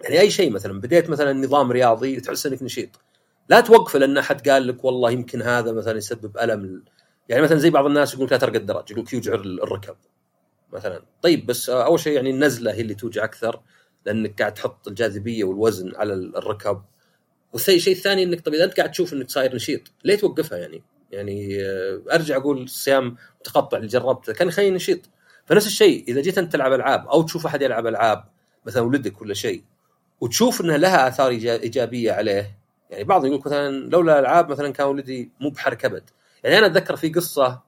يعني أي شيء مثلا بديت مثلا نظام رياضي وتحس إنك نشيط. لا توقفه لأن أحد قال لك والله يمكن هذا مثلا يسبب ألم. يعني مثلا زي بعض الناس يقول لا ترقى الدرج يقول يوجع الركب مثلا. طيب بس أول شيء يعني النزلة هي اللي توجع أكثر لأنك قاعد تحط الجاذبية والوزن على الركب. والشيء الثاني إنك طب إذا أنت قاعد تشوف إنك صاير نشيط ليه توقفها يعني؟ يعني آه، أرجع أقول الصيام متقطع اللي جربته كان يخليني نشيط. فنفس الشيء إذا جيت أنت تلعب ألعاب أو تشوف أحد يلعب ألعاب مثلا ولدك ولا شيء وتشوف إنها لها آثار إيجابية عليه يعني بعض يقول مثلا لولا الالعاب مثلا كان ولدي مو بحركة أبد. يعني أنا أتذكر في قصة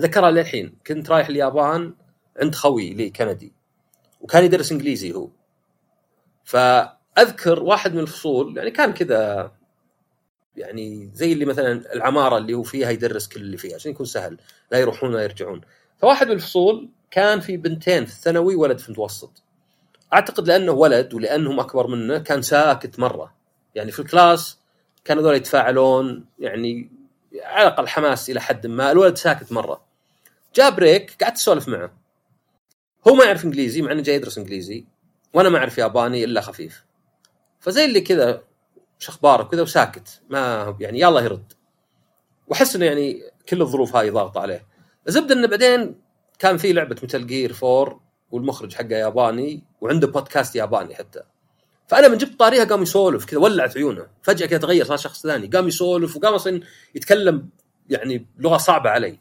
ذكرها للحين. كنت رايح اليابان عند خوي لي كندي وكان يدرس إنجليزي هو. اذكر واحد من الفصول يعني كان كذا يعني زي اللي مثلا العمارة اللي هو فيها يدرس كل اللي فيها عشان يكون سهل لا يروحون ولا يرجعون. فواحد من الفصول كان في بنتين في الثانوي ولد في المتوسط. أعتقد لأنه ولد ولأنهم أكبر منه كان ساكت مرة. يعني في الكلاس كانوا هذول يتفاعلون يعني على الأقل حماس إلى حد ما. الولد ساكت مرة. جاء break قعدت أسولف معه. هو ما يعرف إنجليزي مع إنه جاي يدرس إنجليزي. وأنا ما أعرف ياباني إلا خفيف. فزي اللي كذا شو أخبارك؟ كذا وساكت. ما يعني يلا يرد. وأحس إنه يعني كل الظروف هاي ضاغطه عليه. الزبده إنه بعدين كان في لعبة متل Gear 4 والمخرج حقه ياباني وعنده بودكاست ياباني حتى. فأنا من جبت طاريها قام يسولف كذا ولعت عيونه. فجأة كذا تغير صار شخص ثاني. قام يسولف وقام أصلا يتكلم يعني لغة صعبة علي.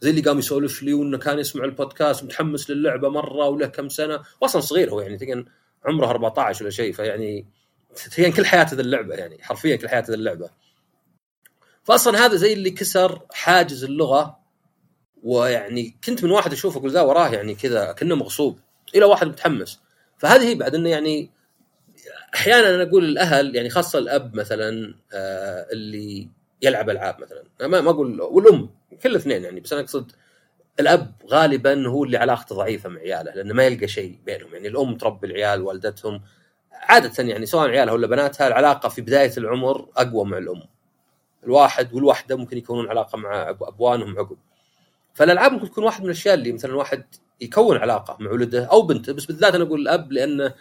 زي اللي قام يسولف لي وإنه كان يسمع البودكاست متحمس للعبة مرة وله كم سنة. واصلا صغير هو يعني تقن عمره 14 ولا شيء. فيعني تقن كل حياته ذا اللعبة يعني حرفيا كل حياته ذا اللعبة. فاصلا هذا زي اللي كسر حاجز اللغة. ويعني كنت من واحد أشوف أقول ذا وراه يعني كذا كأنه مغصوب. إلى واحد متحمس. فهذه هي بعد إنه يعني أحيانا أنا أقول الاهل يعني خاصة الأب مثلا آه اللي يلعب ألعاب مثلا. ما ما أقول والأم كل الاثنين يعني بس أنا أقصد الأب غالبا هو اللي علاقته ضعيفة مع عياله لأنه ما يلقى شيء بينهم. يعني الأم تربي العيال والدتهم عادة يعني سواء عيالها ولا بناتها العلاقة في بداية العمر أقوى مع الأم. الواحد والوحدة ممكن يكونون علاقة مع أبوانهم عقب. فالألعاب ممكن تكون واحد من الأشياء اللي مثلا واحد يكون علاقة مع ولده أو بنته بس بالذات أنا أقول الأب لأنه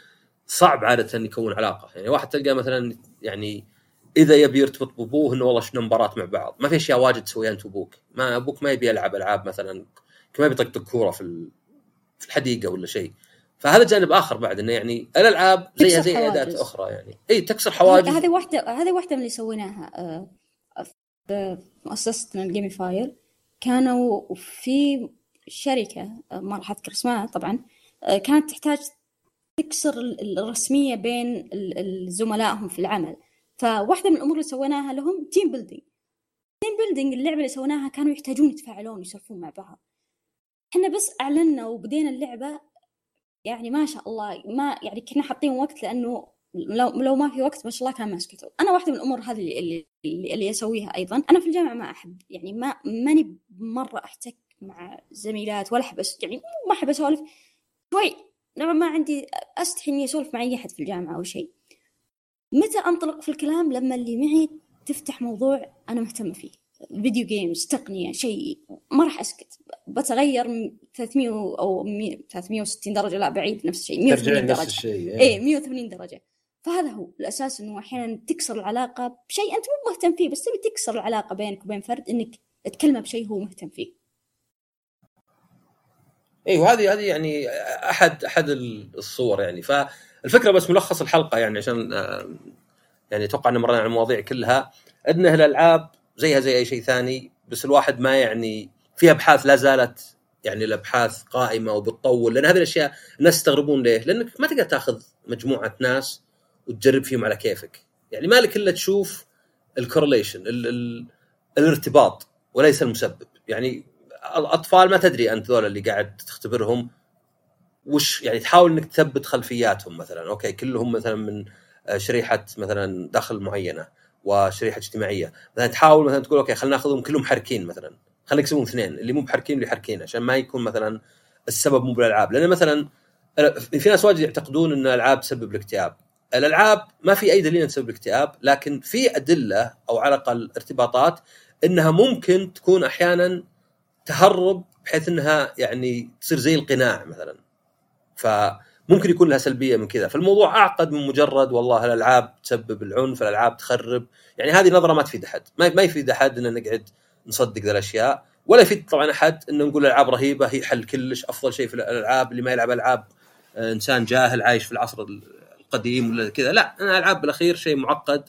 صعب عادة يكون علاقة. يعني واحد تلقى مثلا يعني إذا يبي يرتبط بأبوه إنه والله شنو مباراة مع بعض. ما في أشياء واجد تسويها أنت وأبوك. ما أبوك ما يبي يلعب ألعاب مثلا ما يبي يطقطق كورة في في الحديقة ولا شيء. فهذا جانب آخر بعد إنه يعني الألعاب زيها زي أداة أخرى يعني. إي تكسر حواجز. هذه واحدة هذه واحدة من اللي سويناها في مؤسستنا ال Gamifier كانوا في شركة ما راح أذكر اسمها طبعا كانت تحتاج تكسر الرسمية بين زملائهم في العمل. فواحدة من الأمور اللي سويناها لهم team building team building اللعبة اللي سويناها كانوا يحتاجون يتفاعلون ويسولفون مع بعض. إحنا بس أعلنا وبدينا اللعبة يعني ما شاء الله ما يعني كنا حاطين وقت لأنه لو لو ما في وقت ما شاء الله كان ما سكتوا أنا واحدة من الأمور هذه اللي اللي, اللي أسويها أيضا. أنا في الجامعة ما أحب يعني ما ماني مرة أحتك مع زميلات ولا أحب يعني ما أحب أسولف. شوي نوعا ما عندي أستحي إني أسولف مع أي أحد في الجامعة أو شيء. متى أنطلق في الكلام لما اللي معي تفتح موضوع أنا مهتمة فيه؟ فيديو جيمز تقنية شيء ما راح أسكت. بتغير 300 أو 360 درجة لا بعيد نفس الشيء 180 درجه نفس الشيء اي 180 درجة. فهذا هو الأساس إنه أحيانا تكسر العلاقة بشيء أنت مو مهتم فيه بس تبي تكسر العلاقة بينك وبين فرد إنك تكلمه بشيء هو مهتم فيه. اي وهذه هذه يعني احد أحد الصور يعني. فالفكرة بس ملخص الحلقة يعني عشان يعني أتوقع ان مرينا على المواضيع كلها. إن الألعاب زيها زي أي شيء ثاني بس الواحد ما يعني في أبحاث لا زالت يعني الأبحاث قائمة وبتطول لأن هذه الأشياء الناس يستغربون ليه؟ لأنك ما تقدر تأخذ مجموعة ناس وتجرب فيهم على كيفك. يعني مالك إلا تشوف ال correlation الارتباط وليس المسبب. يعني الأطفال ما تدري أنت ذول اللي قاعد تختبرهم وش يعني تحاول إنك تثبت خلفياتهم مثلا. أوكي كلهم مثلا من شريحة مثلا دخل معينة وشريحة اجتماعية. مثلا تحاول مثلا تقول أوكي خلينا ناخذهم كلهم حركين مثلا. خلينا نقسمهم اثنين. اللي مو بحركين واللي حركين عشان ما يكون مثلا السبب مو بالألعاب. لأن مثلا في ناس واجد يعتقدون إن الألعاب تسبب الاكتئاب. الألعاب ما في أي دليل تسبب الاكتئاب لكن في أدلة أو على الأقل ارتباطات إنها ممكن تكون أحيانا تهرب بحيث إنها يعني تصير زي القناع مثلا. فممكن يكون لها سلبية من كذا. فالموضوع أعقد من مجرد والله الألعاب تسبب العنف الألعاب تخرب. يعني هذه نظرة ما تفيد أحد. ما, يفيد أحد ان نقعد نصدق ذا الأشياء. ولا يفيد طبعا أحد ان نقول الألعاب رهيبة هي حل كلش أفضل شيء في الألعاب. اللي ما يلعب ألعاب آه، إنسان جاهل عايش في العصر القديم ولا كذا. لا أنا الالعاب بالأخير شيء معقد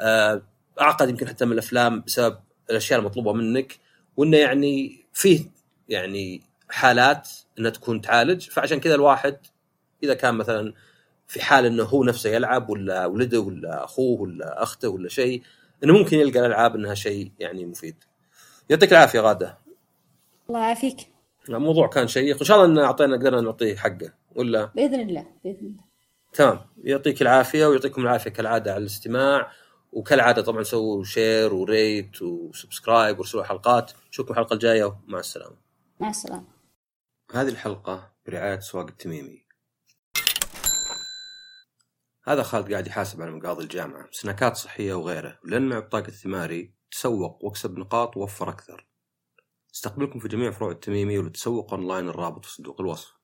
آه، أعقد يمكن حتى من الأفلام بسبب الأشياء المطلوبة منك. وإنه يعني فيه يعني حالات إنها تكون تعالج فعشان كذا الواحد إذا كان مثلا في حال إنه هو نفسه يلعب ولا ولده ولا أخوه ولا أخته ولا شيء إنه ممكن يلقى الألعاب إنها شيء يعني مفيد. يعطيك العافية غادة. الله يعافيك. الموضوع كان شيق، إن شاء الله إن أعطينا قدرنا نعطيه حقه ولا بإذن الله بإذن الله. تمام يعطيك العافية ويعطيكم العافية كالعادة على الاستماع وكالعادة طبعا سووا share و rate و subscribe وارسلوا حلقات. نشوفكم الحلقة الجاية. ومع السلامة. مع السلامة. هذه الحلقة برعاية أسواق التميمي. هذا خالد قاعد يحاسب على مقاضي الجامعة. سناكات صحية وغيره. لأن مع بطاقة الثماري. تسوق. واكسب نقاط. ووفر أكثر. استقبلكم في جميع فروع التميمي ولتسوق أونلاين الرابط في صندوق الوصف.